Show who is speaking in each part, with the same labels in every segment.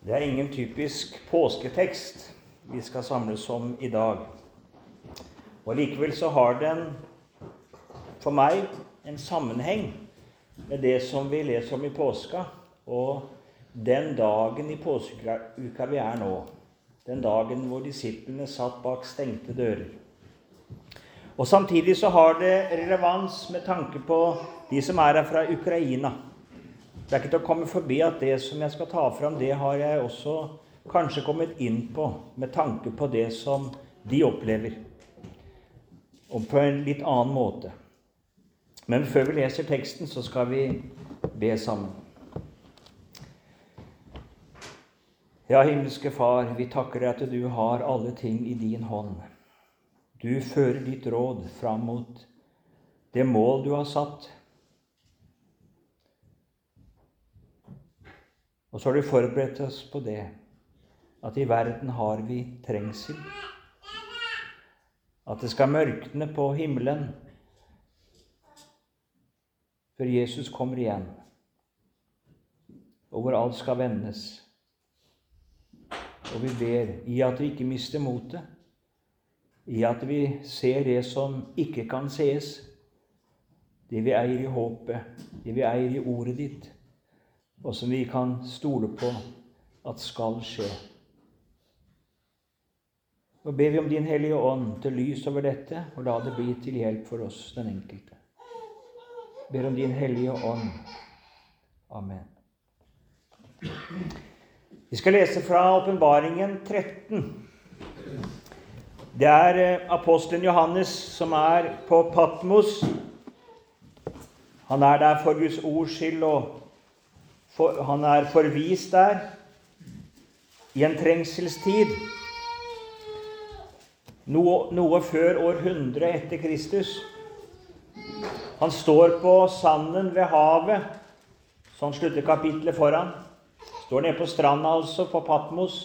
Speaker 1: Det er ingen typisk påsketekst vi skal samles om i dag. Og Likevel så har den for meg en sammenheng med det som vi leser om i påska, og den dagen i påskeuka vi er nå. Den dagen hvor disiplene satt bak stengte dører. Og Samtidig så har det relevans med tanke på de som er her fra Ukraina. Det er ikke til å komme forbi at det som jeg skal ta fram, det har jeg også kanskje kommet inn på med tanke på det som de opplever. Og på en litt annen måte. Men før vi leser teksten, så skal vi be sammen. Ja, himmelske Far, vi takker deg at du har alle ting i din hånd. Du fører ditt råd fram mot det mål du har satt. Og så har du forberedt oss på det, at i verden har vi trengsel. At det skal mørkne på himmelen før Jesus kommer igjen, og hvor alt skal vendes. Og vi ber i at vi ikke mister motet, i at vi ser det som ikke kan sees, det vi eier i håpet, det vi eier i ordet ditt og som vi kan stole på at skal skje. Nå ber vi om Din Hellige Ånd til lys over dette, og la det bli til hjelp for oss, den enkelte. Ber om Din Hellige Ånd. Amen. Vi skal lese fra Åpenbaringen 13. Det er eh, apostelen Johannes som er på Patmos. Han er der for Guds ords skyld og for, han er forvist der i en trengselstid. Noe, noe før år 100 etter Kristus. Han står på sanden ved havet. Sånn slutter kapitlet foran. Står nede på stranda, altså, på Patmos.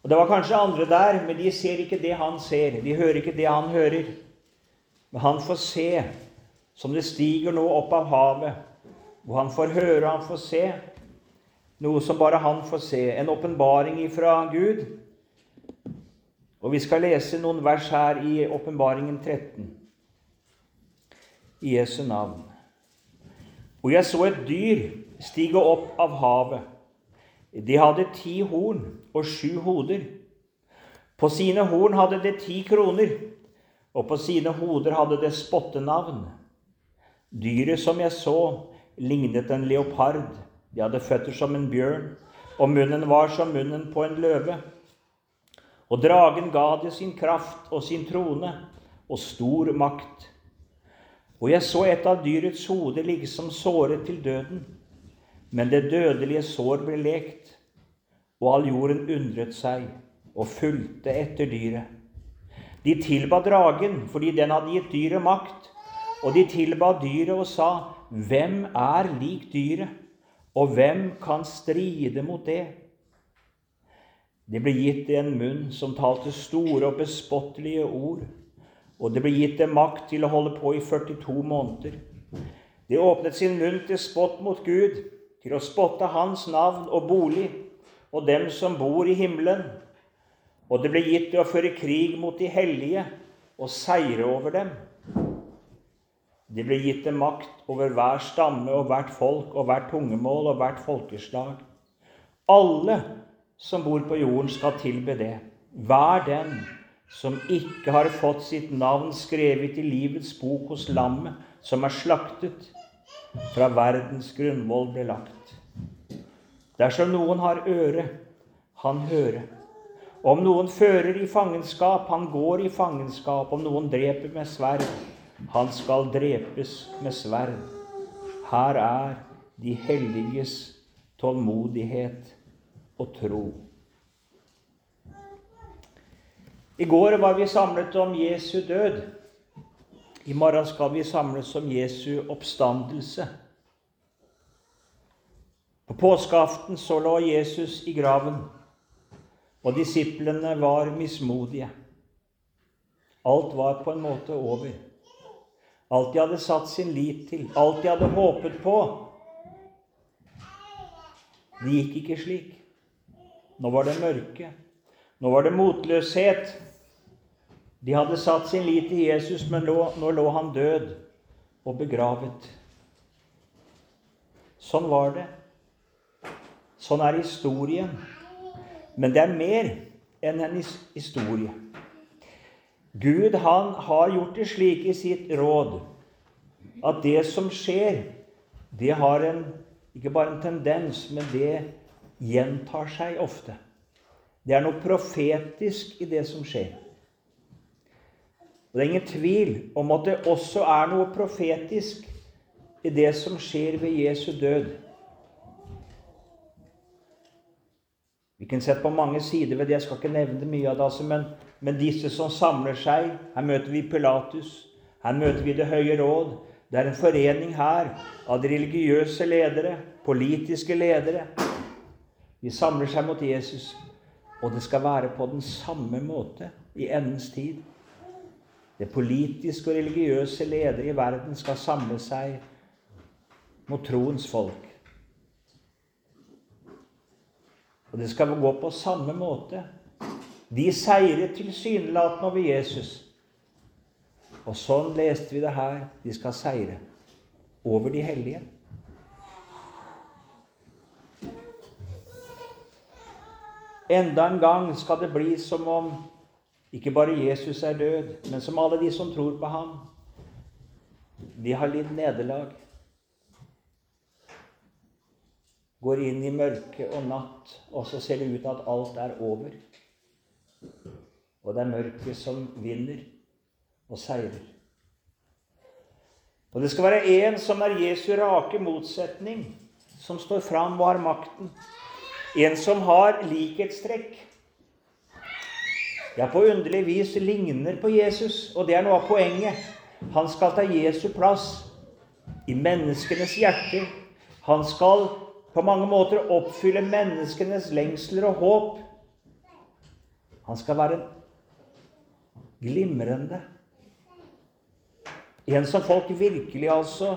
Speaker 1: Og Det var kanskje andre der, men de ser ikke det han ser. De hører ikke det han hører. Men han får se, som det stiger nå opp av havet, hvor han får høre og han får se noe som bare han får se. En åpenbaring ifra Gud. Og vi skal lese noen vers her i Åpenbaringen 13. I Jesu navn. Og jeg så et dyr stige opp av havet. De hadde ti horn og sju hoder. På sine horn hadde det ti kroner, og på sine hoder hadde det spottenavn. Dyret som jeg så, lignet en leopard. De hadde føtter som en bjørn, og munnen var som munnen på en løve. Og dragen ga det sin kraft og sin trone og stor makt. Og jeg så et av dyrets hode ligge som såret til døden. Men det dødelige sår ble lekt, og all jorden undret seg og fulgte etter dyret. De tilba dragen fordi den hadde gitt dyret makt, og de tilba dyret og sa:" Hvem er lik dyret, og hvem kan stride mot det? Det ble gitt en munn som talte store og bespottelige ord, og det ble gitt dem makt til å holde på i 42 måneder. Det åpnet sin munn til spott mot Gud, til å spotte Hans navn og bolig og dem som bor i himmelen. Og det ble gitt det å føre krig mot de hellige og seire over dem. Det ble gitt dem makt over hver stamme og hvert folk og hvert tungemål og hvert folkeslag. Alle som bor på jorden, skal tilbe det. Hver den som ikke har fått sitt navn skrevet i livets bok hos lammet, som er slaktet fra verdens grunnvoll ble lagt. Dersom noen har øre, han høre. Om noen fører i fangenskap, han går i fangenskap. Om noen dreper med sverd, han skal drepes med sverd. Her er de helliges tålmodighet og tro. I går var vi samlet om Jesu død. I morgen skal vi samles om Jesu oppstandelse. På påskeaften så lå Jesus i graven, og disiplene var mismodige. Alt var på en måte over. Alt de hadde satt sin lit til, alt de hadde håpet på. Det gikk ikke slik. Nå var det mørke. Nå var det motløshet. De hadde satt sin lit til Jesus, men nå, lå han død og begravet. Sånn var det. Sånn er historien. Men det er mer enn en historie. Gud han har gjort det slik i sitt råd at det som skjer, det har en, ikke bare en tendens, men det gjentar seg ofte. Det er noe profetisk i det som skjer. Og Det er ingen tvil om at det også er noe profetisk i det som skjer ved Jesu død. Vi kan sette på mange sider ved det. Jeg skal ikke nevne mye av det. Altså, men, men, disse som samler seg Her møter vi Pilatus. Her møter vi Det høye råd. Det er en forening her av religiøse ledere, politiske ledere. De samler seg mot Jesus. Og det skal være på den samme måte i endens tid. Det politiske og religiøse ledere i verden skal samle seg mot troens folk. Og det skal gå på samme måte. De seiret tilsynelatende over Jesus. Og sånn leste vi det her. De skal seire over de hellige. Enda en gang skal det bli som om ikke bare Jesus er død, men som alle de som tror på ham. De har lidd nederlag. Går inn i mørke og natt, og så ser det ut til at alt er over. Og det er mørket som vinner og seirer. Og det skal være en som er Jesu rake motsetning, som står fram og har makten. En som har likhetstrekk. Ja, på underlig vis ligner på Jesus, og det er noe av poenget. Han skal ta Jesu plass i menneskenes hjerter. Han skal på mange måter oppfylle menneskenes lengsler og håp. Han skal være glimrende. En som folk virkelig altså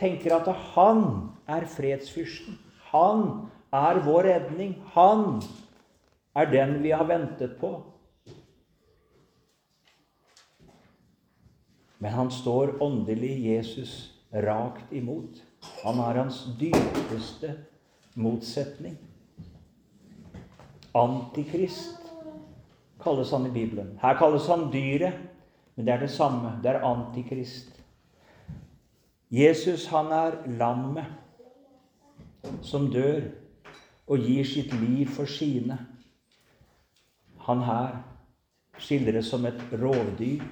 Speaker 1: tenker at han er fredsfyrsten. Han er vår redning. Han er den vi har ventet på. Men han står åndelig Jesus rakt imot. Han er hans dypeste motsetning. Antikrist kalles han i Bibelen. Her kalles han dyret, men det er det samme. Det er antikrist. Jesus, han er lammet som dør og gir sitt liv for sine. Han her skildres som et rovdyr.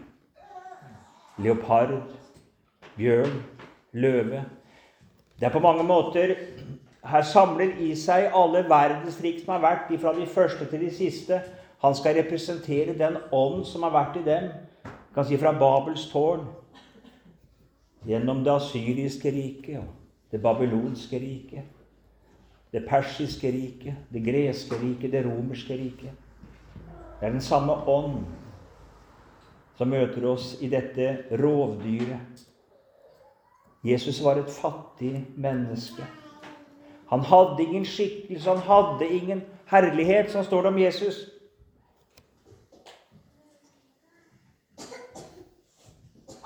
Speaker 1: Leopard, bjørn, løve. Det er på mange måter her samler i seg alle verdensrik som har vært, fra de første til de siste. Han skal representere den ånd som har vært i dem. Kan si fra Babels tårn, gjennom det asyriske riket det babylonske riket, det persiske riket, det greske riket, det romerske riket. Det er den samme ånd som møter oss i dette rovdyret. Jesus var et fattig menneske. Han hadde ingen skikkelse, han hadde ingen herlighet, som står det om Jesus.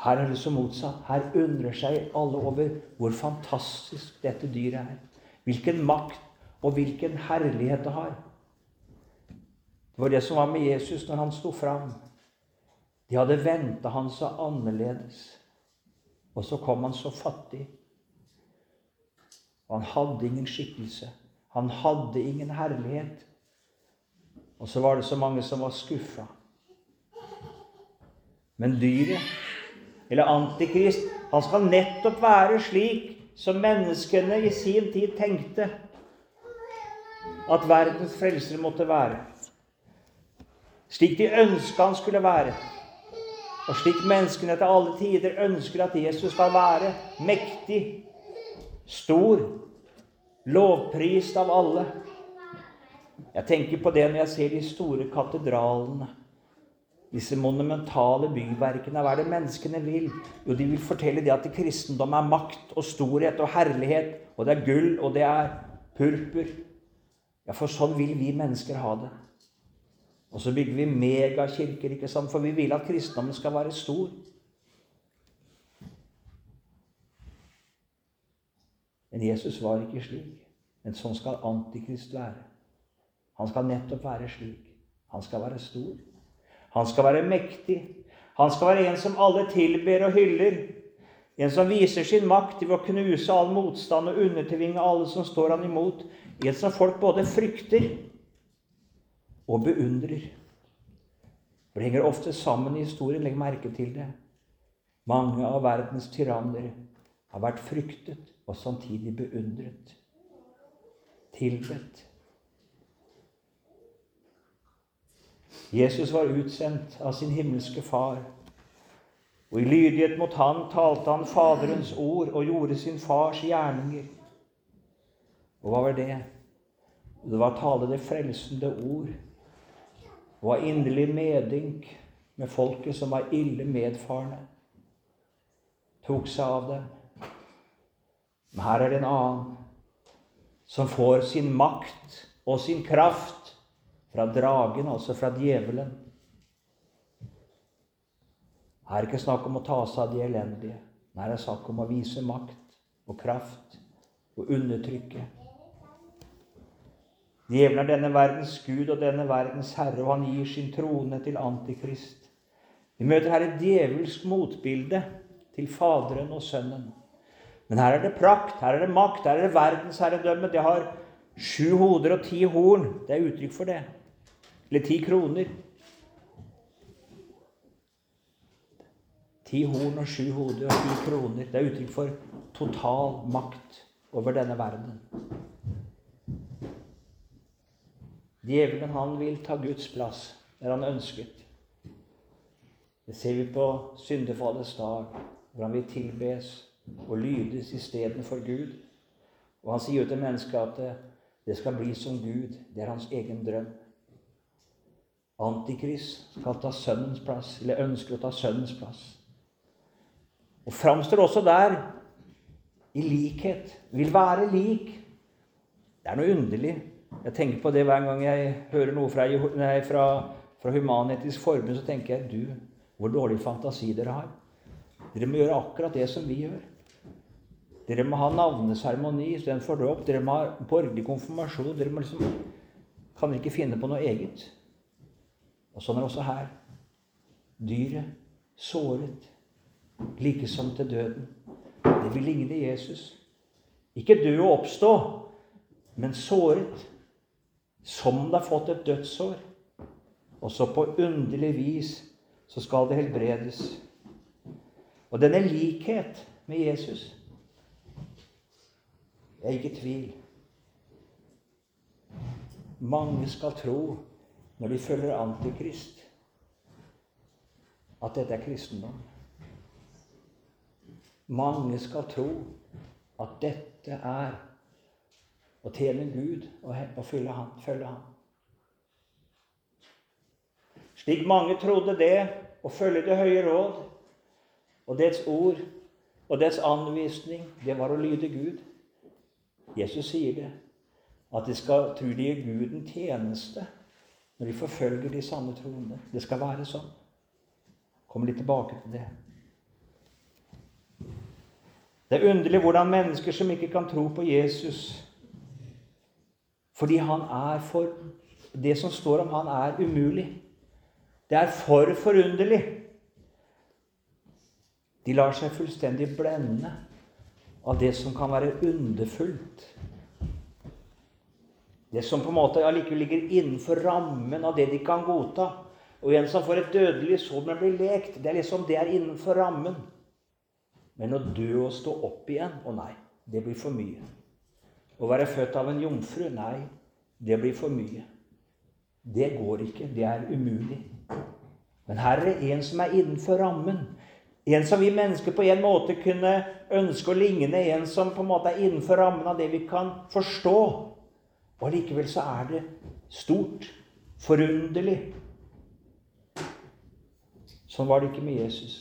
Speaker 1: Her er det så motsatt. Her undrer seg alle over hvor fantastisk dette dyret er. Hvilken makt og hvilken herlighet det har. Det var det som var med Jesus når han sto fram. De hadde venta han så annerledes. Og så kom han så fattig. Og han hadde ingen skikkelse. Han hadde ingen herlighet. Og så var det så mange som var skuffa. Men dyret, eller Antikrist, han skal nettopp være slik som menneskene i sin tid tenkte at verdens frelser måtte være. Slik de ønska han skulle være. Og slik menneskene til alle tider ønsker at Jesus skal være mektig, stor, lovprist av alle. Jeg tenker på det når jeg ser de store katedralene. Disse monumentale byverkene. Hva er det menneskene vil? Jo, de vil fortelle det at kristendom er makt og storhet og herlighet. Og det er gull, og det er purpur. Ja, for sånn vil vi mennesker ha det. Og så bygger vi megakirker, ikke sant? for vi vil at kristendommen skal være stor. Men Jesus var ikke slik. Men sånn skal Antikrist være. Han skal nettopp være slik. Han skal være stor. Han skal være mektig. Han skal være en som alle tilber og hyller. En som viser sin makt ved å knuse all motstand og undertvinge alle som står han imot. En som folk både frykter og beundrer. Det henger ofte sammen i historien. Legg merke til det. Mange av verdens tyranner har vært fryktet og samtidig beundret. Tilbedt. Jesus var utsendt av sin himmelske Far. Og i lydighet mot Han talte han Faderens ord og gjorde sin fars gjerninger. Og hva var det? Det var å tale det frelsende ord. Og var inderlig medynk med folket som var ille medfarne. Tok seg av dem. Men her er det en annen som får sin makt og sin kraft fra dragen, altså fra djevelen. Her er det ikke snakk om å ta seg av de elendige. Her er det snakk om å vise makt og kraft og undertrykke. Djevelen er denne verdens gud og denne verdens herre, og han gir sin trone til Antikrist. Vi møter her et djevelsk motbilde til Faderen og Sønnen. Men her er det prakt, her er det makt, her er det verdensherredømme. Det har sju hoder og ti horn. Det er uttrykk for det. Eller ti kroner. Ti horn og sju hoder og ti kroner. Det er uttrykk for total makt over denne verden. Djevelen, han vil ta Guds plass der han ønsket. Det ser vi på syndefallets dag, hvor han vil tilbes og lydes istedenfor Gud. Og han sier jo til mennesket at det skal bli som Gud. Det er hans egen drøm. Antikrist skal ta sønnens plass, eller ønsker å ta sønnens plass. Og framstår også der i likhet. Vil være lik. Det er noe underlig. Jeg tenker på det hver gang jeg hører noe fra, nei, fra, fra Human-Etisk Forbund. Så tenker jeg du, hvor dårlig fantasi dere har. Dere må gjøre akkurat det som vi gjør. Dere må ha navneseremoni istedenfor dåp. Dere må ha borgerlig konfirmasjon. Dere må liksom, kan ikke finne på noe eget. Og sånn er det også her. Dyret såret, like som til døden. Det vil ligne Jesus. Ikke dø og oppstå, men såret, som det har fått et dødssår. Og så på underlig vis så skal det helbredes. Og denne likhet med Jesus Jeg er ikke i tvil. Mange skal tro når de følger Antikrist, at dette er kristendom. Mange skal tro at dette er å tjene Gud og følge ham. Følge ham. Slik mange trodde det å følge Det høye råd og dets ord og dets anvisning, det var å lyde Gud. Jesus sier det, at de skal tro de gir Gud en tjeneste når de forfølger de sanne troende. Det skal være sånn. Kommer litt tilbake til det. Det er underlig hvordan mennesker som ikke kan tro på Jesus fordi han er for Det som står om han, er umulig. Det er for forunderlig. De lar seg fullstendig blende av det som kan være underfullt det som på en måte allikevel ligger innenfor rammen av det de kan godta. Og en som får et dødelig sår, men blir lekt, det er liksom det er innenfor rammen. Men å dø og stå opp igjen Å nei, det blir for mye. Å være født av en jomfru Nei, det blir for mye. Det går ikke. Det er umulig. Men her er det en som er innenfor rammen. En som vi mennesker på en måte kunne ønske å ligne. En som på en måte er innenfor rammen av det vi kan forstå. Og allikevel så er det stort, forunderlig. Sånn var det ikke med Jesus.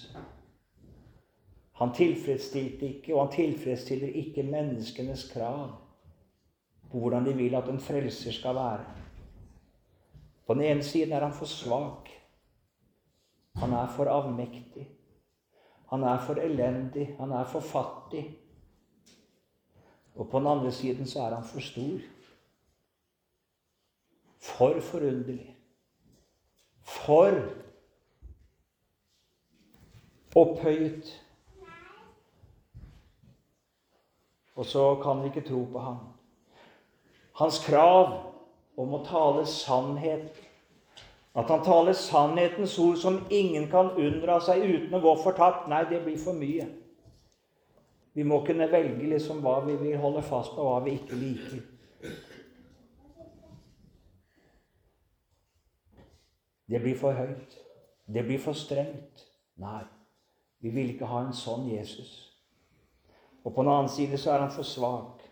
Speaker 1: Han tilfredsstilte ikke, og han tilfredsstiller ikke menneskenes krav. på hvordan de vil at en frelser skal være. På den ene siden er han for svak. Han er for avmektig. Han er for elendig. Han er for fattig. Og på den andre siden så er han for stor. For forunderlig. For opphøyet. Og så kan vi ikke tro på ham. Hans krav om å tale sannhet at han taler sannhetens ord som ingen kan unndra seg uten å gå fortapt. Nei, det blir for mye. Vi må kunne velge liksom hva vi vil holde fast på, og hva vi ikke liker. Det blir for høyt. Det blir for strengt. Nei, vi vil ikke ha en sånn Jesus. Og på den annen side så er han for svak.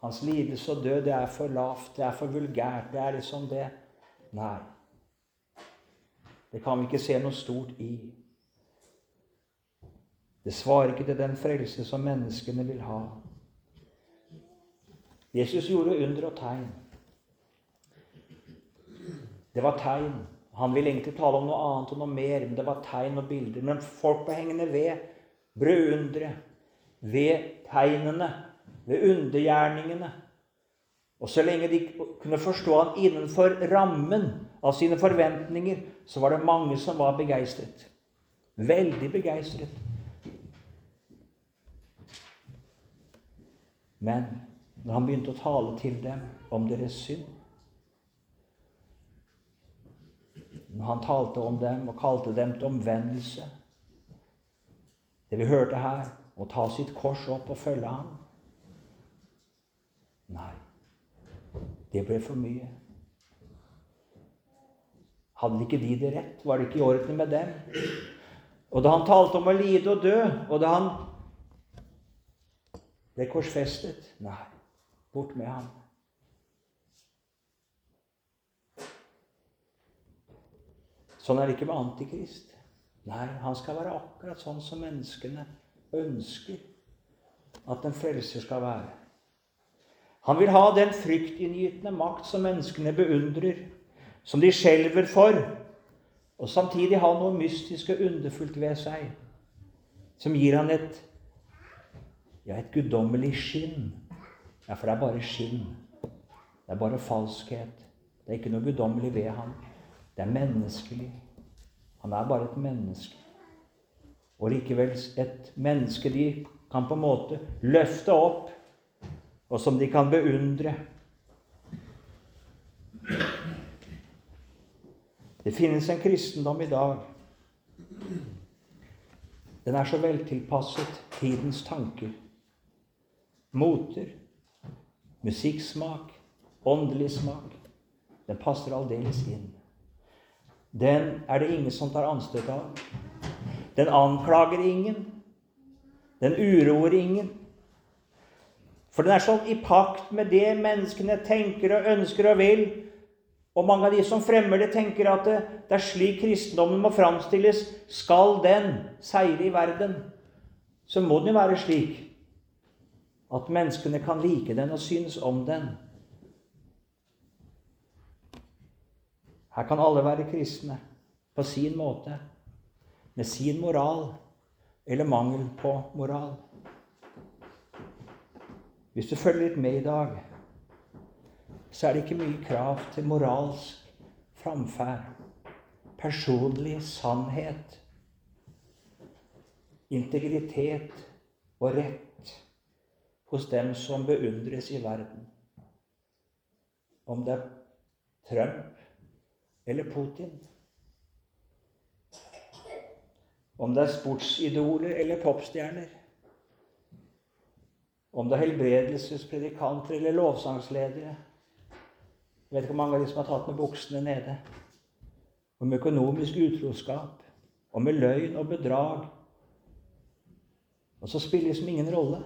Speaker 1: Hans lidelse og død, det er for lavt, det er for vulgært. Det er liksom det. Nei. Det kan vi ikke se noe stort i. Det svarer ikke til den frelse som menneskene vil ha. Jesus gjorde under og tegn. Det var tegn. Han ville egentlig tale om noe annet og noe mer, men det var tegn og bilder. Men folk ble hengende ved, brødundre, ved tegnene, ved undergjerningene. Og så lenge de kunne forstå han innenfor rammen av sine forventninger, så var det mange som var begeistret. Veldig begeistret. Men når han begynte å tale til dem om deres synd Når han talte om dem og kalte dem til omvendelse Det vi hørte her, å ta sitt kors opp og følge ham Nei, det ble for mye. Hadde ikke de det rett? Var det ikke i orden med dem? Og da han talte om å lide og dø, og da han ble korsfestet Nei, bort med ham. Sånn er det ikke med Antikrist. Nei, han skal være akkurat sånn som menneskene ønsker at en frelser skal være. Han vil ha den fryktinngytende makt som menneskene beundrer som de skjelver for, og samtidig ha noe mystisk og underfullt ved seg, som gir han et ja, et guddommelig skinn. Ja, for det er bare skinn. Det er bare falskhet. Det er ikke noe guddommelig ved han. Det er menneskelig. Han er bare et menneske. Og likevel et menneske de kan på en måte løfte opp, og som de kan beundre. Det finnes en kristendom i dag. Den er så veltilpasset tidens tanker, moter, musikksmak, åndelig smak. Den passer aldeles inn. Den er det ingen som tar anstøt av. Den anklager ingen. Den uroer ingen. For den er sånn i pakt med det menneskene tenker og ønsker og vil, og mange av de som fremmer det, tenker at det, er slik kristendommen må framstilles. Skal den seire i verden, så må den jo være slik at menneskene kan like den og synes om den. Her kan alle være kristne på sin måte, med sin moral eller mangel på moral. Hvis du følger litt med i dag, så er det ikke mye krav til moralsk framferd, personlig sannhet, integritet og rett hos dem som beundres i verden. Om det er Trump eller Putin. Om det er sportsidoler eller popstjerner. Om det er helbredelsespredikanter eller lovsangsledere. Jeg vet ikke hvor mange av de som har tatt med buksene nede. Om økonomisk utroskap, og med løgn og bedrag. Og så spiller det som ingen rolle.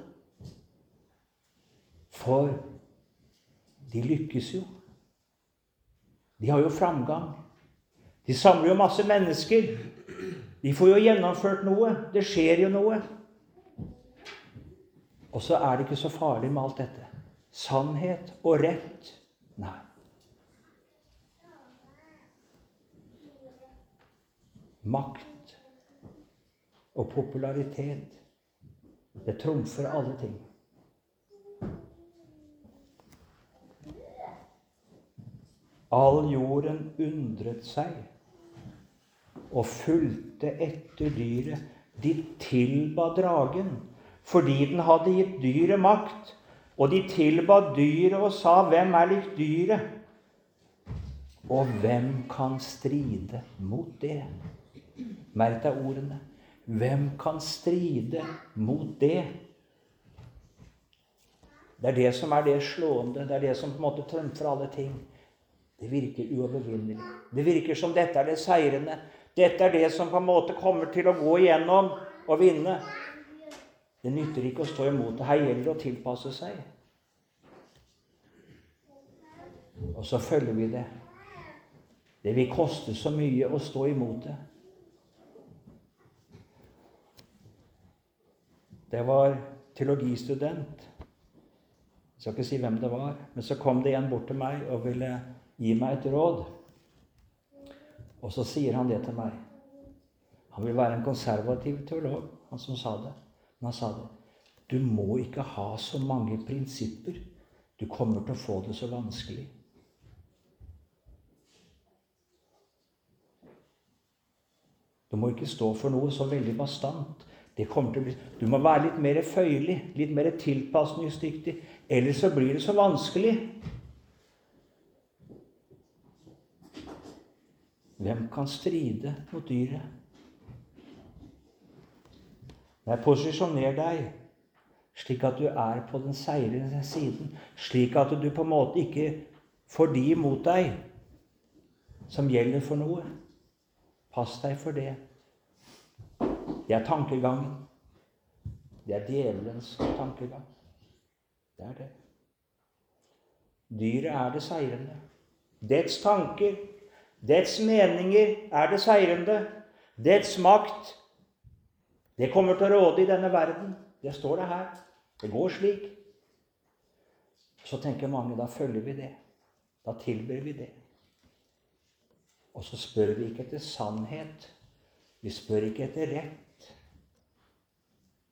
Speaker 1: For de lykkes jo. De har jo framgang. De samler jo masse mennesker. De får jo gjennomført noe. Det skjer jo noe. Og så er det ikke så farlig med alt dette. sannhet og rett? Nei. Makt og popularitet, det trumfer alle ting. All jorden undret seg og fulgte etter dyret. De tilba dragen fordi den hadde gitt dyret makt. Og de tilba dyret og sa, 'Hvem er likt dyret?' Og hvem kan stride mot det? Merk deg ordene. Hvem kan stride mot det? Det er det som er det slående. Det er det som på en måte trumfer alle ting. Det virker uovervinnelig. Det virker som dette er det seirende. Dette er det som på en måte kommer til å gå igjennom og vinne. Det nytter ikke å stå imot det. Her gjelder å tilpasse seg. Og så følger vi det. Det vil koste så mye å stå imot det. Det var teologistudent. Jeg skal ikke si hvem det var. Men så kom det en bort til meg og ville gi meg et råd. Og så sier han det til meg. Han vil være en konservativ teolog, han som sa det. Men han sa det. Du må ikke ha så mange prinsipper. Du kommer til å få det så vanskelig. Du må ikke stå for noe så veldig bastant. Det kommer til å bli, du må være litt mer føyelig, litt mer tilpasningsdyktig. Ellers så blir det så vanskelig. Hvem kan stride mot dyret? Nei, posisjoner deg slik at du er på den seirende siden. Slik at du på en måte ikke får de imot deg som gjelder for noe. Pass deg for det. Det er tankegangen. Det er djevelens tankegang. Det er det. Dyret er det seirende. Dets tanker Dets meninger er det seirende. Dets makt Det kommer til å råde i denne verden. Det står det her. Det går slik. Så tenker mange da følger vi det. Da tilber vi det. Og så spør vi ikke etter sannhet. Vi spør ikke etter rett.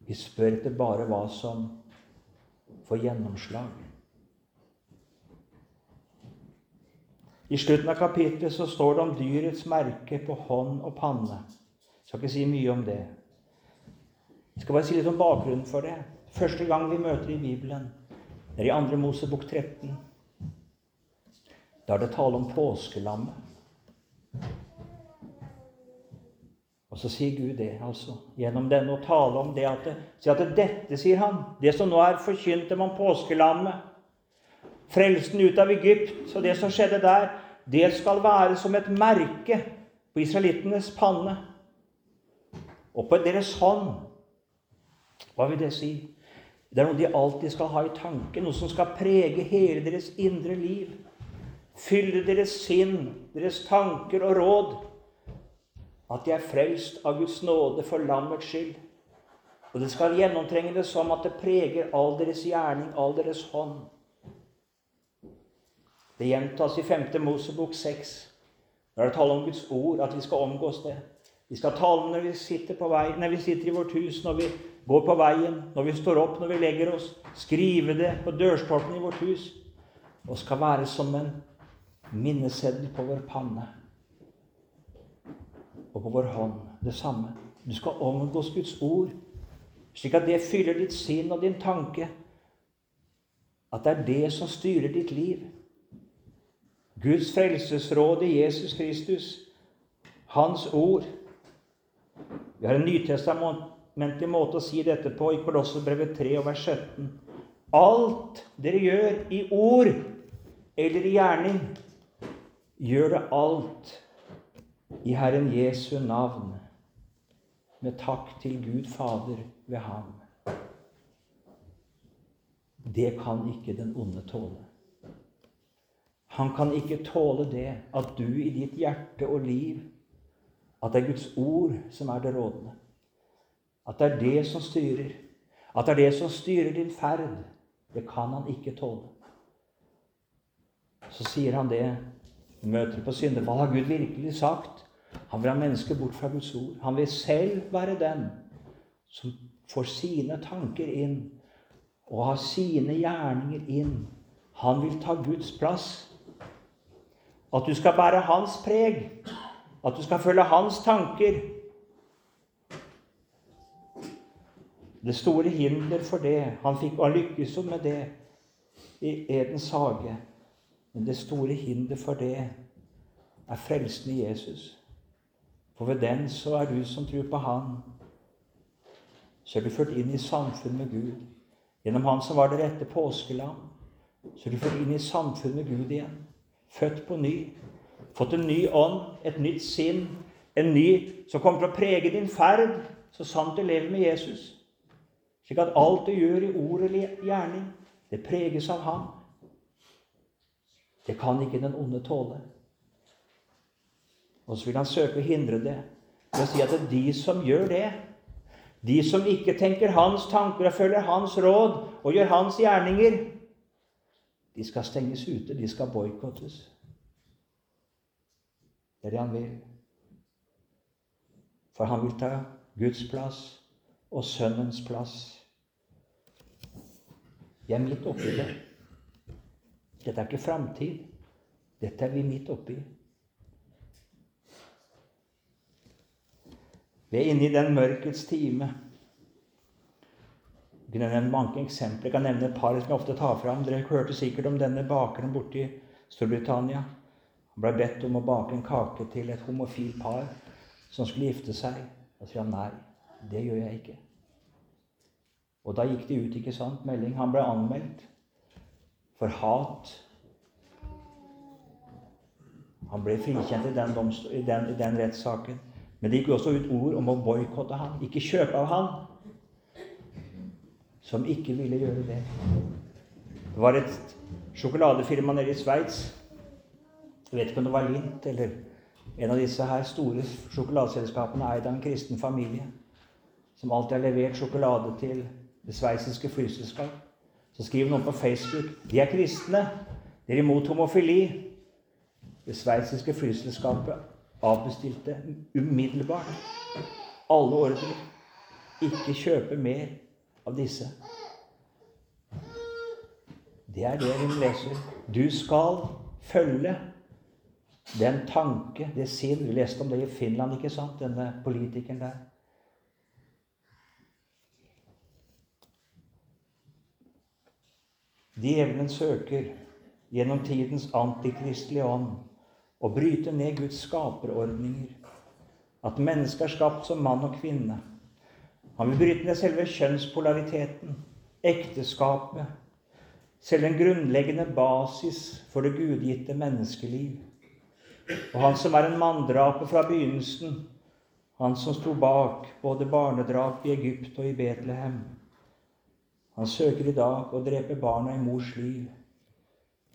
Speaker 1: Vi spør etter bare hva som får gjennomslag. I slutten av kapittelet så står det om dyrets merke på hånd og panne. Jeg skal ikke si mye om det. Jeg skal bare si litt om bakgrunnen for det. Første gang vi møter i Bibelen, det er i 2. Mosebok 13. Da er det tale om påskelammet. Og så sier Gud det, altså, gjennom denne å tale om det at, det, at dette, sier han, det som nå er forkynt dem om påskelammet, frelsen ut av Egypt og det som skjedde der, det skal være som et merke på israelittenes panne og på deres hånd. Hva vil det si? Det er noe de alltid skal ha i tanke, noe som skal prege hele deres indre liv. Fylle deres sinn, deres tanker og råd. At de er frelst av Guds nåde for lammets skyld. Og det skal gjennomtrenge det som at det preger all deres gjerning, all deres hånd. Det gjentas i 5. Mosebok 6. Da er det tale om Guds ord, at vi skal omgås det. Vi skal tale når vi sitter, vei, når vi sitter i vårt hus, når vi går på veien, når vi står opp, når vi legger oss. Skrive det på dørstolpen i vårt hus. Og skal være som en minneseddel på vår panne. Og på vår hånd det samme. Du skal omgås Guds ord, slik at det fyller ditt sinn og din tanke. At det er det som styrer ditt liv. Guds frelsesråd i Jesus Kristus, Hans ord. Vi har en nytestamentlig måte å si dette på i Kolosserbrevet 3 og vers 17. Alt dere gjør i ord eller i gjerning, gjør det alt i Herren Jesu navn, med takk til Gud Fader ved Ham. Det kan ikke den onde tåle. Han kan ikke tåle det at du i ditt hjerte og liv At det er Guds ord som er det rådende. At det er det som styrer. At det er det som styrer din ferd. Det kan han ikke tåle. Så sier han det. Møter på syndefall. Har Gud virkelig sagt? Han vil ha mennesker bort fra Guds ord. Han vil selv være den som får sine tanker inn og har sine gjerninger inn. Han vil ta Guds plass. At du skal bære hans preg. At du skal følge hans tanker. Det store hinder for det Han fikk og lykkes med det i Edens hage. Men det store hinder for det er frelsen i Jesus. For ved den så er du som tror på Han, så er du ført inn i samfunn med Gud. Gjennom Han som var det rette påskeland, så er du ført inn i samfunn med Gud igjen. Født på ny. Fått en ny ånd, et nytt sinn, en ny som kommer til å prege din ferd, så sant du lever med Jesus. Slik at alt du gjør i ord eller gjerning, det preges av ham. Det kan ikke den onde tåle. Og så vil han søke å hindre det ved å si at det er de som gjør det, de som ikke tenker hans tanker og følger hans råd og gjør hans gjerninger, de skal stenges ute, de skal boikottes. Det er det han vil. For han vil ta Guds plass og Sønnens plass. Jeg er midt oppi det. Dette er ikke framtid. Dette er vi midt oppi. Vi er inne i den mørkets time. Jeg kan nevne mange eksempler. Jeg kan nevne et par som jeg ofte tar fram. Dere hørte sikkert om denne bakeren borte i Storbritannia. Han ble bedt om å bake en kake til et homofilt par som skulle gifte seg. Da sier han nei, det gjør jeg ikke. Og da gikk det ut, ikke sant, melding. Han ble anmeldt for hat. Han ble frikjent i den, i den, i den rettssaken. Men det gikk også ut ord om å boikotte han, ikke kjøpe av han, som ikke ville gjøre det. Det var et sjokoladefirma nede i Sveits. Jeg vet ikke om det var Lint eller en av disse her store sjokoladeselskapene eid av en kristen familie, som alltid har levert sjokolade til det sveitsiske flyselskap. Så skriver noen på Facebook de er kristne, de er imot homofili. Det sveitsiske flyselskapet avbestilte umiddelbart alle ordrer. Ikke kjøpe mer av disse. Det er det hun leser. Du skal følge den tanke, det sinn Vi leste om det i Finland, ikke sant? Denne politikeren der. Djevelen søker gjennom tidens antikristelige ånd å bryte ned Guds skaperordninger. At mennesket er skapt som mann og kvinne. Han vil bryte ned selve kjønnspolariteten, ekteskapet, selv en grunnleggende basis for det gudgitte menneskeliv. Og han som er en manndraper fra begynnelsen, han som sto bak både barnedrap i Egypt og i Betlehem. Han søker i dag å drepe barna i mors liv.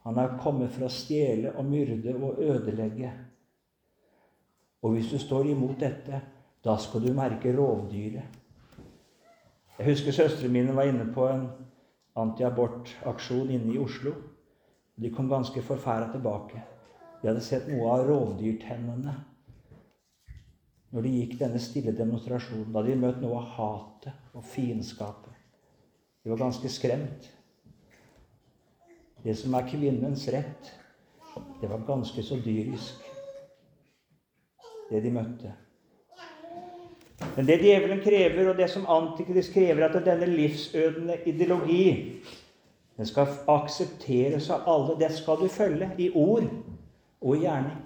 Speaker 1: Han er kommet for å stjele og myrde og ødelegge. Og hvis du står imot dette, da skal du merke rovdyret. Jeg husker søstrene mine var inne på en antiabortaksjon inne i Oslo. De kom ganske forferda tilbake. De hadde sett noe av rovdyrtennene når de gikk denne stille demonstrasjonen. Da hadde de møtt noe av hatet og fiendskapet. De var ganske skremt. Det som er kvinnens rett, det var ganske så dyrisk, det de møtte. Men det djevelen krever, og det som Antikrist krever, at denne livsødende ideologi den skal aksepteres av alle. Det skal du følge i ord og i gjerning.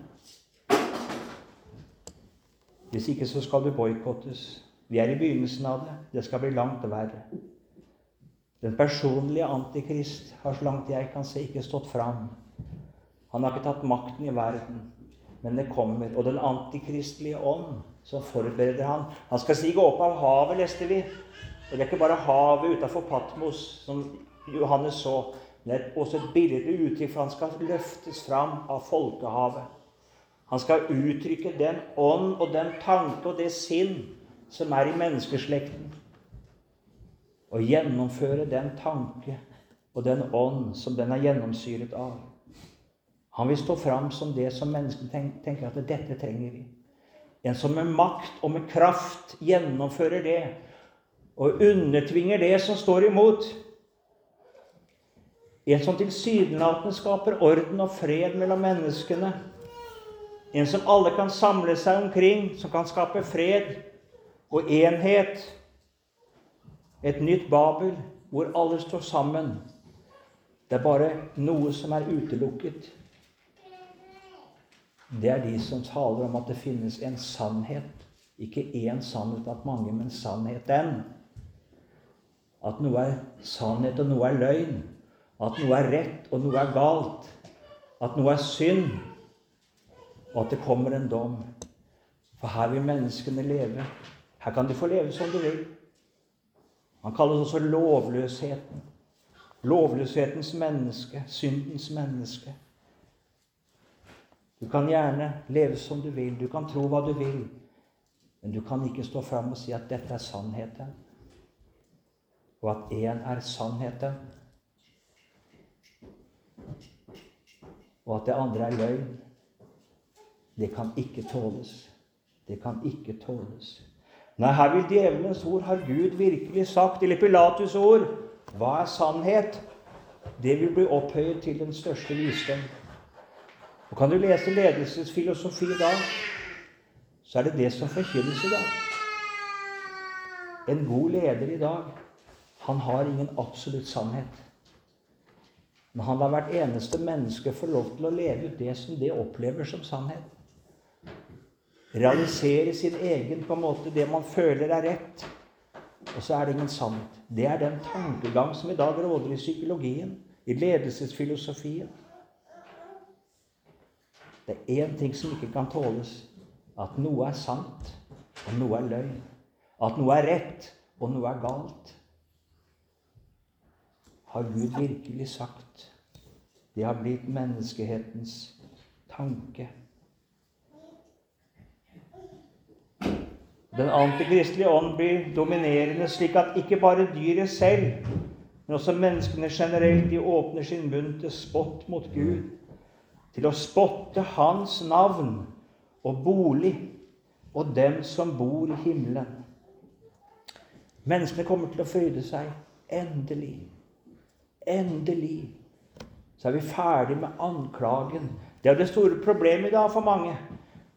Speaker 1: Hvis ikke så skal du boikottes. Vi er i begynnelsen av det. Det skal bli langt verre. Den personlige antikrist har så langt jeg kan se, ikke stått fram. Han har ikke tatt makten i verden, men det kommer. Og den antikristelige ånd som forbereder han. Han skal stige opp av havet, leste vi. Og det er ikke bare havet utafor Patmos, som Johannes så. Det er også et bilde uttrykk for han skal løftes fram av folkehavet. Han skal uttrykke den ånd og den tanke og det sinn som er i menneskeslekten og gjennomføre den tanke og den ånd som den er gjennomsyret av. Han vil stå fram som det som menneskene tenker at dette trenger vi. En som med makt og med kraft gjennomfører det og undertvinger det som står imot. En som tilsynelatende skaper orden og fred mellom menneskene. En som alle kan samle seg omkring, som kan skape fred og enhet. Et nytt Babel hvor alle står sammen. Det er bare noe som er utelukket det er de som taler om at det finnes en sannhet. Ikke én sannhet blant mange, men sannheten. At noe er sannhet, og noe er løgn. At noe er rett, og noe er galt. At noe er synd, og at det kommer en dom. For her vil menneskene leve. Her kan de få leve som de vil. Han kalles også lovløsheten. Lovløshetens menneske, syndens menneske. Du kan gjerne leve som du vil, du kan tro hva du vil, men du kan ikke stå fram og si at dette er sannheten, og at én er sannheten, og at det andre er løgn. Det kan ikke tåles. Det kan ikke tåles. Nei, her vil djevelens ord har Gud virkelig sagt, eller Pilatus' ord. Hva er sannhet? Det vil bli opphøyet til den største visdom. Og Kan du lese ledelsesfilosofi da, så er det det som forkynnes i dag. En god leder i dag, han har ingen absolutt sannhet. Men han lar hvert eneste menneske få lov til å leve ut det som det opplever som sannhet. Realisere sin egen på en måte, det man føler er rett. Og så er det ingen sant. Det er den tankegang som i dag råder i psykologien, i ledelsesfilosofien. Det er én ting som ikke kan tåles. At noe er sant, og noe er løgn. At noe er rett, og noe er galt. Har Gud virkelig sagt? Det har blitt menneskehetens tanke. Den antikristelige ånd blir dominerende, slik at ikke bare dyret selv, men også menneskene generelt, de åpner sin munn til spott mot Gud til å spotte Hans navn og bolig og dem som bor i himmelen. Menneskene kommer til å fryde seg. Endelig. Endelig. Så er vi ferdig med anklagen. Det er det store problemet i dag for mange.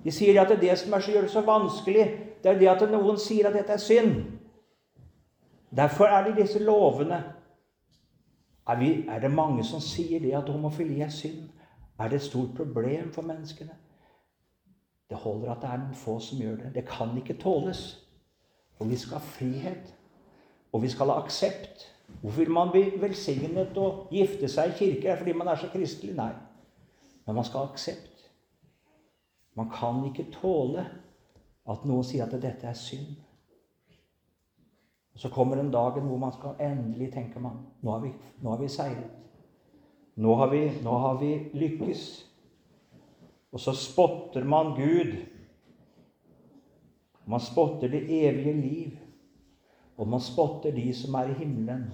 Speaker 1: De sier at det, er det som gjør det så vanskelig, det er det at noen sier at dette er synd. Derfor er det disse lovene. Er, vi, er det mange som sier det at homofili er synd? Er det et stort problem for menneskene? Det holder at det er noen få som gjør det. Det kan ikke tåles. Og vi skal ha frihet. Og vi skal ha aksept. Hvorfor vil man bli velsignet og gifte seg i kirke? Fordi man er så kristelig? Nei. Men man skal ha aksept. Man kan ikke tåle at noen sier at dette er synd. Og Så kommer den dagen hvor man skal endelig tenke man, nå har vi, nå har vi seiret. Nå har vi, nå har vi lykkes. Og så spotter man Gud. Man spotter det evige liv. Og man spotter de som er i himmelen.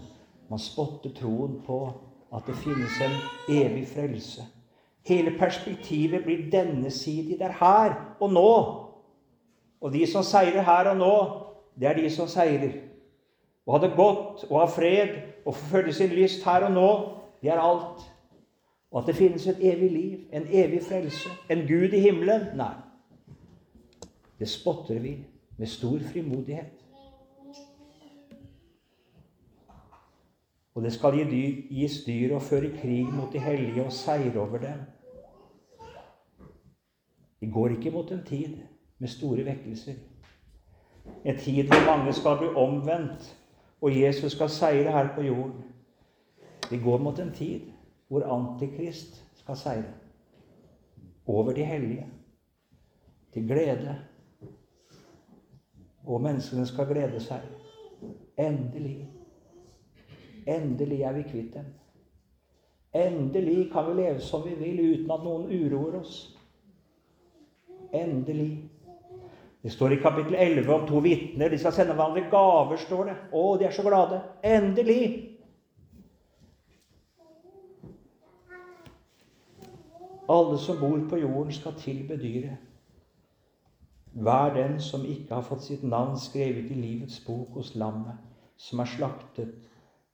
Speaker 1: Man spotter troen på at det finnes en evig frelse. Hele perspektivet blir denne side. Det er her og nå. Og de som seirer her og nå, det er de som seirer. Å ha det godt og ha fred og forfølge sin lyst her og nå, det er alt. Og at det finnes et evig liv, en evig frelse, en Gud i himmelen? Nei. Det spotter vi med stor frimodighet. Og det skal gis dyr og føre krig mot de hellige og seire over dem. Vi går ikke mot en tid med store vekkelser. En tid hvor mange skal bli omvendt, og Jesus skal seire her på jorden. Vi går mot en tid hvor Antikrist skal seire. Over de hellige. Til glede. Og menneskene skal glede seg. Endelig. Endelig er vi kvitt dem. Endelig kan vi leve som vi vil uten at noen uroer oss. Endelig. Det står i kapittel 11 om to vitner. De skal sende hverandre gaver, står det. Å, de er så glade. Endelig! Alle som bor på jorden, skal tilbe dyret. Hver den som ikke har fått sitt navn skrevet i livets bok hos lammet, som er slaktet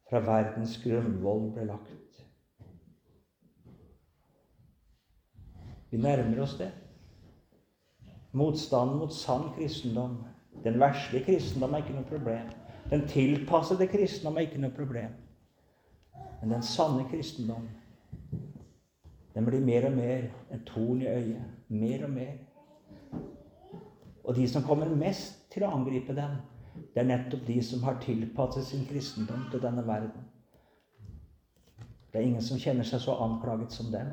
Speaker 1: fra verdens grunnvoll ble lagt. Vi nærmer oss det. Motstanden mot sann kristendom, den verslige kristendom, er ikke noe problem. Den tilpassede kristendom er ikke noe problem. Men den sanne kristendom, den blir mer og mer en torn i øyet. Mer og mer. Og de som kommer mest til å angripe den, det er nettopp de som har tilpasset sin kristendom til denne verden. Det er ingen som kjenner seg så anklaget som dem.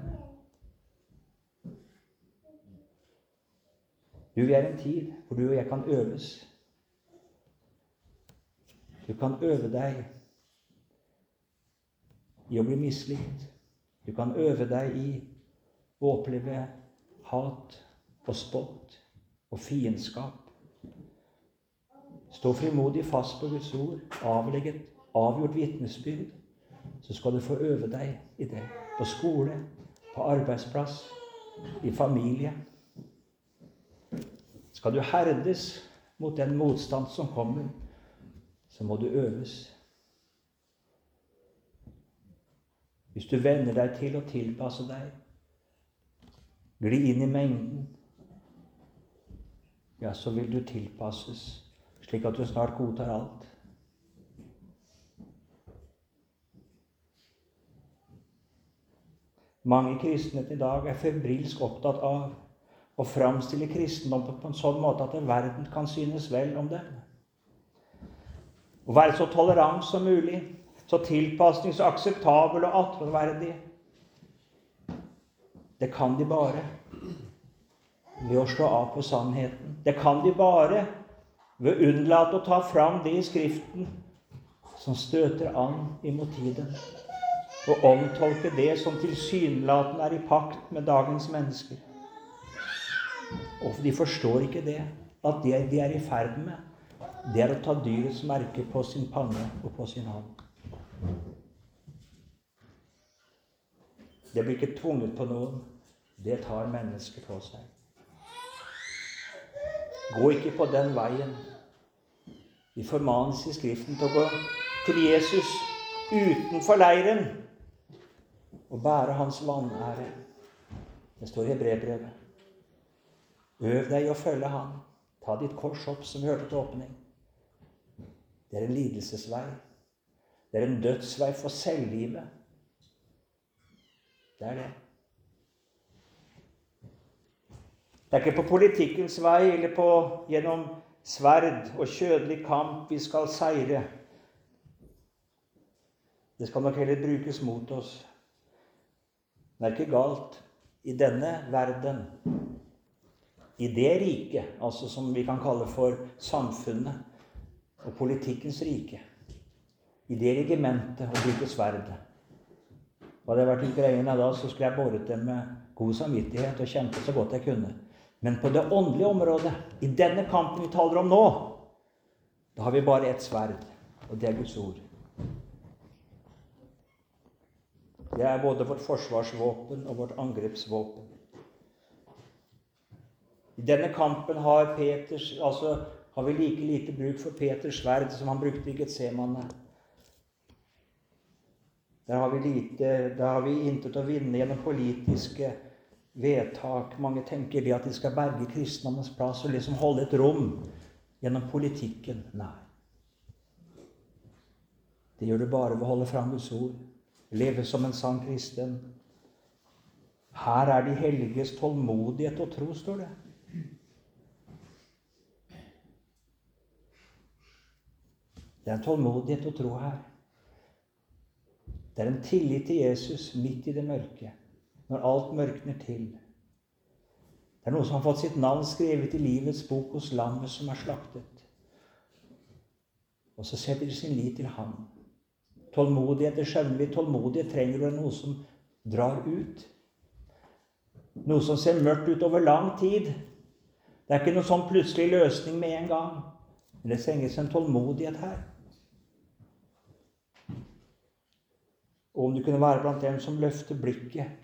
Speaker 1: Du, Vi er en tid hvor du og jeg kan øves. Du kan øve deg i å bli mislikt. Du kan øve deg i å oppleve hat og spott og fiendskap. Stå frimodig fast på Guds ord, avlegget, avgjort vitnesbyrd. Så skal du få øve deg i det. På skole, på arbeidsplass, i familie. Skal du herdes mot den motstand som kommer, så må du øves. Hvis du venner deg til å tilpasse deg, gli inn i mengden, ja, så vil du tilpasses slik at du snart godtar alt. Mange kristne i dag er febrilsk opptatt av å framstille kristendom på en sånn måte at verden kan synes vel om dem. Å være så tolerant som mulig, så tilpasnings- og akseptabel og attråverdig. Det kan de bare ved å slå av på sannheten. Det kan de bare ved å unnlate å ta fram det i Skriften som støter an imot tiden, og omtolke det som tilsynelatende er i pakt med dagens mennesker. Og de forstår ikke det, at det de er i ferd med, det er å ta dyrets merke på sin panne og på sin hånd. Det blir ikke tvunget på noen. Det tar mennesket på seg. Gå ikke på den veien. Vi formanes i Skriften til å gå til Jesus utenfor leiren og bære hans vanære. Det står i brevbrevet. Øv deg å følge Han. Ta ditt kors opp som hørte til åpning. Det er en lidelsesvei. Det er en dødsvei for selvlivet. Det er det. Det er ikke på politikkens vei eller på, gjennom sverd og kjødelig kamp vi skal seire. Det skal nok heller brukes mot oss. Det er ikke galt i denne verden, i det riket, altså som vi kan kalle for samfunnet og politikkens rike i det regimentet og bruke sverdet. Hadde jeg vært ukrainer da, så skulle jeg båret det med god samvittighet og kjempet så godt jeg kunne. Men på det åndelige området, i denne kampen vi taler om nå, da har vi bare ett sverd, og det er Guds ord. Det er både vårt forsvarsvåpen og vårt angrepsvåpen. I denne kampen har, Peters, altså, har vi like lite bruk for Peters sverd som han brukte i Getsemane. Der har vi lite, der har vi intet å vinne gjennom politiske vedtak. Mange tenker det at de skal berge kristendommens plass og liksom holde et rom gjennom politikken. Nei. Det gjør du bare ved å holde fram Guds ord, leve som en sann kristen. Her er de helliges tålmodighet og tro, står det. Det er en tålmodighet og tro her. Det er en tillit til Jesus midt i det mørke, når alt mørkner til. Det er noe som har fått sitt navn skrevet i livets bok hos lammet som er slaktet. Og så setter de sin lit til ham. Tålmodighet, det skjønner. Tålmodighet trenger du noe som drar ut. Noe som ser mørkt ut over lang tid. Det er ikke noen sånn plutselig løsning med en gang. Men det trenges en tålmodighet her. Og om du kunne være blant dem som løfter blikket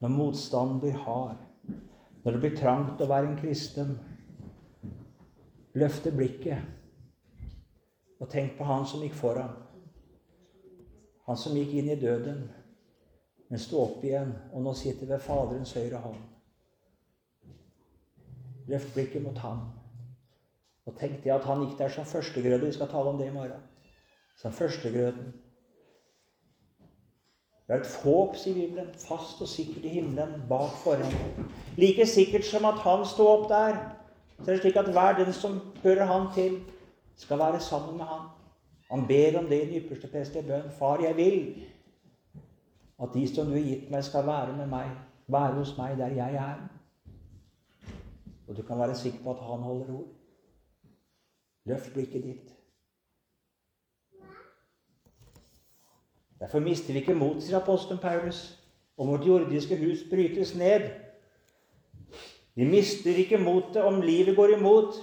Speaker 1: når motstanden blir hard, når det blir trangt å være en kristen, løfte blikket og tenk på han som gikk foran. Han som gikk inn i døden, men sto opp igjen og nå sitter ved Faderens høyre hånd. Løft blikket mot ham. Og tenk det at han gikk der som førstegrøde. Vi skal tale om det i morgen. Som førstegrøden. Det er et håp, sier Bibelen, fast og sikkert i himmelen bak forhenget. Like sikkert som at han sto opp der, så er det slik at hver den som hører han til, skal være sammen med han. Han ber om det i den ypperste prestelige bønn. Far, jeg vil at de som du har gitt meg, skal være med meg, være hos meg der jeg er. Og du kan være sikker på at han holder ord. Løft blikket ditt. Derfor mister vi ikke mot, sier apostelen Paulus, om vårt jordiske hus brytes ned. Vi mister ikke motet om livet går imot.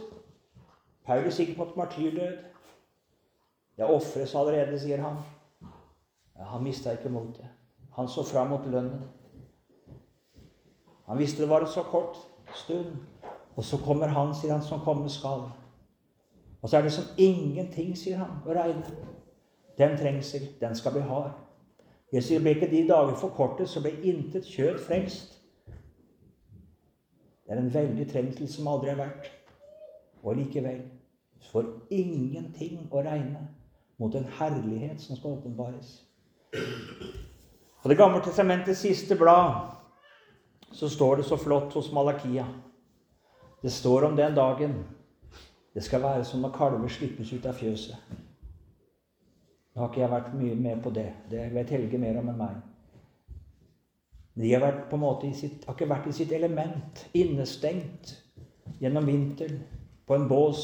Speaker 1: Paulus gikk mot martyrdød. Det ofres allerede, sier han. Ja, han mista ikke motet. Han så fram mot lønnen. Han visste det var en så kort stund. Og så kommer han, sier han, som komme skal. Og så er det som ingenting, sier han, å regne. Den trengsel, den skal bli hard. Jesus blir ikke de dager forkortet, så blir intet kjøtt frelst. Det er en veldig trengsel som aldri har vært. Og likevel får ingenting å regne mot en herlighet som skal åpenbares. På Det gamle testamentets siste blad så står det så flott hos Malakia. Det står om den dagen det skal være som når kalver slippes ut av fjøset. Nå har ikke jeg vært mye med på det. Det vet Helge mer om enn meg. De har, vært på en måte sitt, har ikke vært i sitt element, innestengt gjennom vinteren på en bås.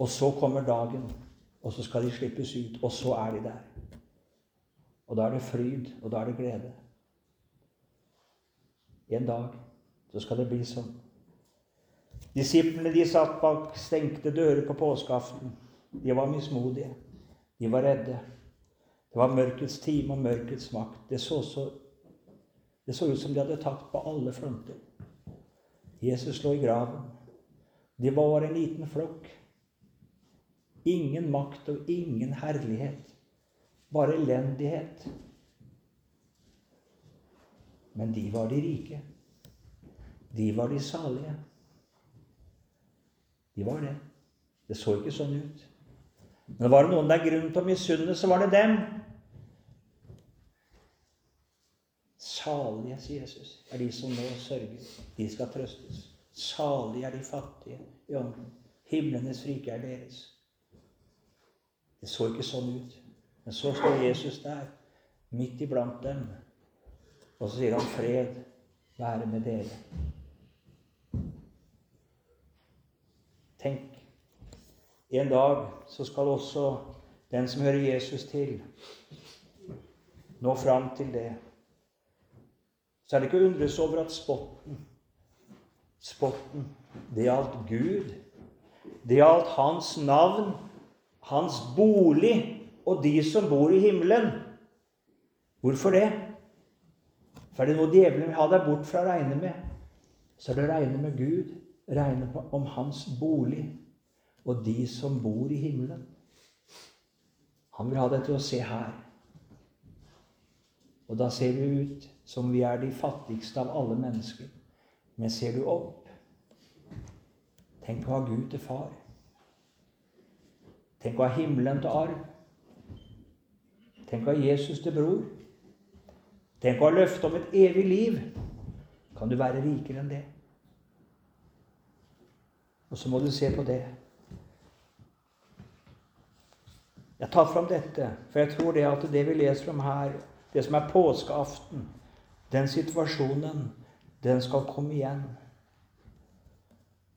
Speaker 1: Og så kommer dagen, og så skal de slippes ut, og så er de der. Og da er det fryd, og da er det glede. En dag så skal det bli sånn. Disiplene de satt bak stengte dører på påskeaften. De var mismodige. De var redde. Det var mørkets time og mørkets makt. Det så, så, det så ut som de hadde tapt på alle fronter. Jesus lå i graven. De var en liten flokk. Ingen makt og ingen herlighet. Bare elendighet. Men de var de rike. De var de salige. De var det. Det så ikke sånn ut. Men var det noen det er grunn til å misunne, så var det dem. Salige, sier Jesus, er de som nå sørger. De skal trøstes. Salige er de fattige i ånden. Himlenes rike er deres. Det så ikke sånn ut. Men så står Jesus der, midt iblant dem, og så sier han 'Fred være med dere'. Tenk en dag så skal også den som hører Jesus til, nå fram til det. Så er det ikke å undres over at spotten, spotten, det gjaldt Gud. Det gjaldt Hans navn, Hans bolig og de som bor i himmelen. Hvorfor det? For er det noe djevelen vil ha deg bort fra å regne med, så er det å regne med Gud, regne om Hans bolig og de som bor i himmelen. Han vil ha deg til å se her. Og da ser vi ut som vi er de fattigste av alle mennesker. Men ser du opp Tenk å ha Gud til far. Tenk å ha himmelen til arv. Tenk å ha Jesus til bror. Tenk å ha løftet om et evig liv. Kan du være rikere enn det? Og så må du se på det. Jeg tar fram dette, for jeg tror det at det vi leser om her, det som er påskeaften, den situasjonen, den skal komme igjen.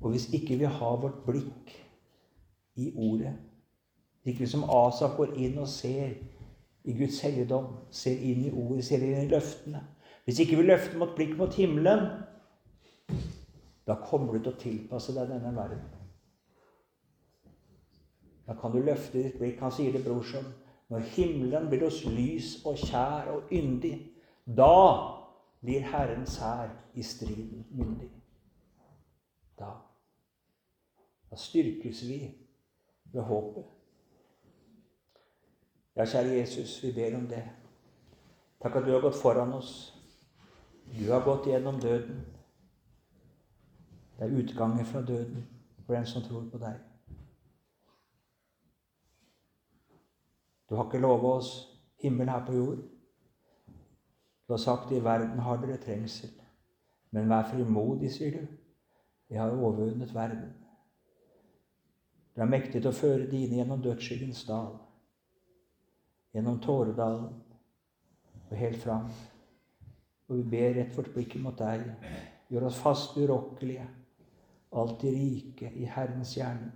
Speaker 1: Og hvis ikke vi har vårt blikk i ordet, ikke som Asaf går inn og ser i Guds helligdom, ser inn i ordet, ser inn i løftene Hvis ikke vi løfter vårt blikk mot himmelen, da kommer du til å tilpasse deg denne verden. Da kan du løfte ditt blikk. Han sier det, brorsom. Når himmelen blir oss lys og kjær og yndig, da blir Herrens hær i striden myndig. Da, da styrkes vi ved håpet. Ja, kjære Jesus, vi ber om det. Takk at du har gått foran oss. Du har gått gjennom døden. Det er utgangen fra døden for den som tror på deg. Du har ikke lova oss himmel her på jord. Du har sagt i verden har dere trengsel. Men vær frimodig, sier du. Jeg har overvunnet verden. Du er mektig til å føre dine gjennom dødsskyggens dal, gjennom Tåredalen og helt fram. Og vi ber rett vårt blikk mot deg. Gjør oss fast urokkelige, alltid rike i Herrens hjerne.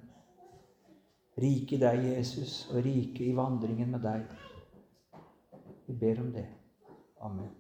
Speaker 1: Rike i deg, Jesus, og rike i vandringen med deg. Vi ber om det. Amen.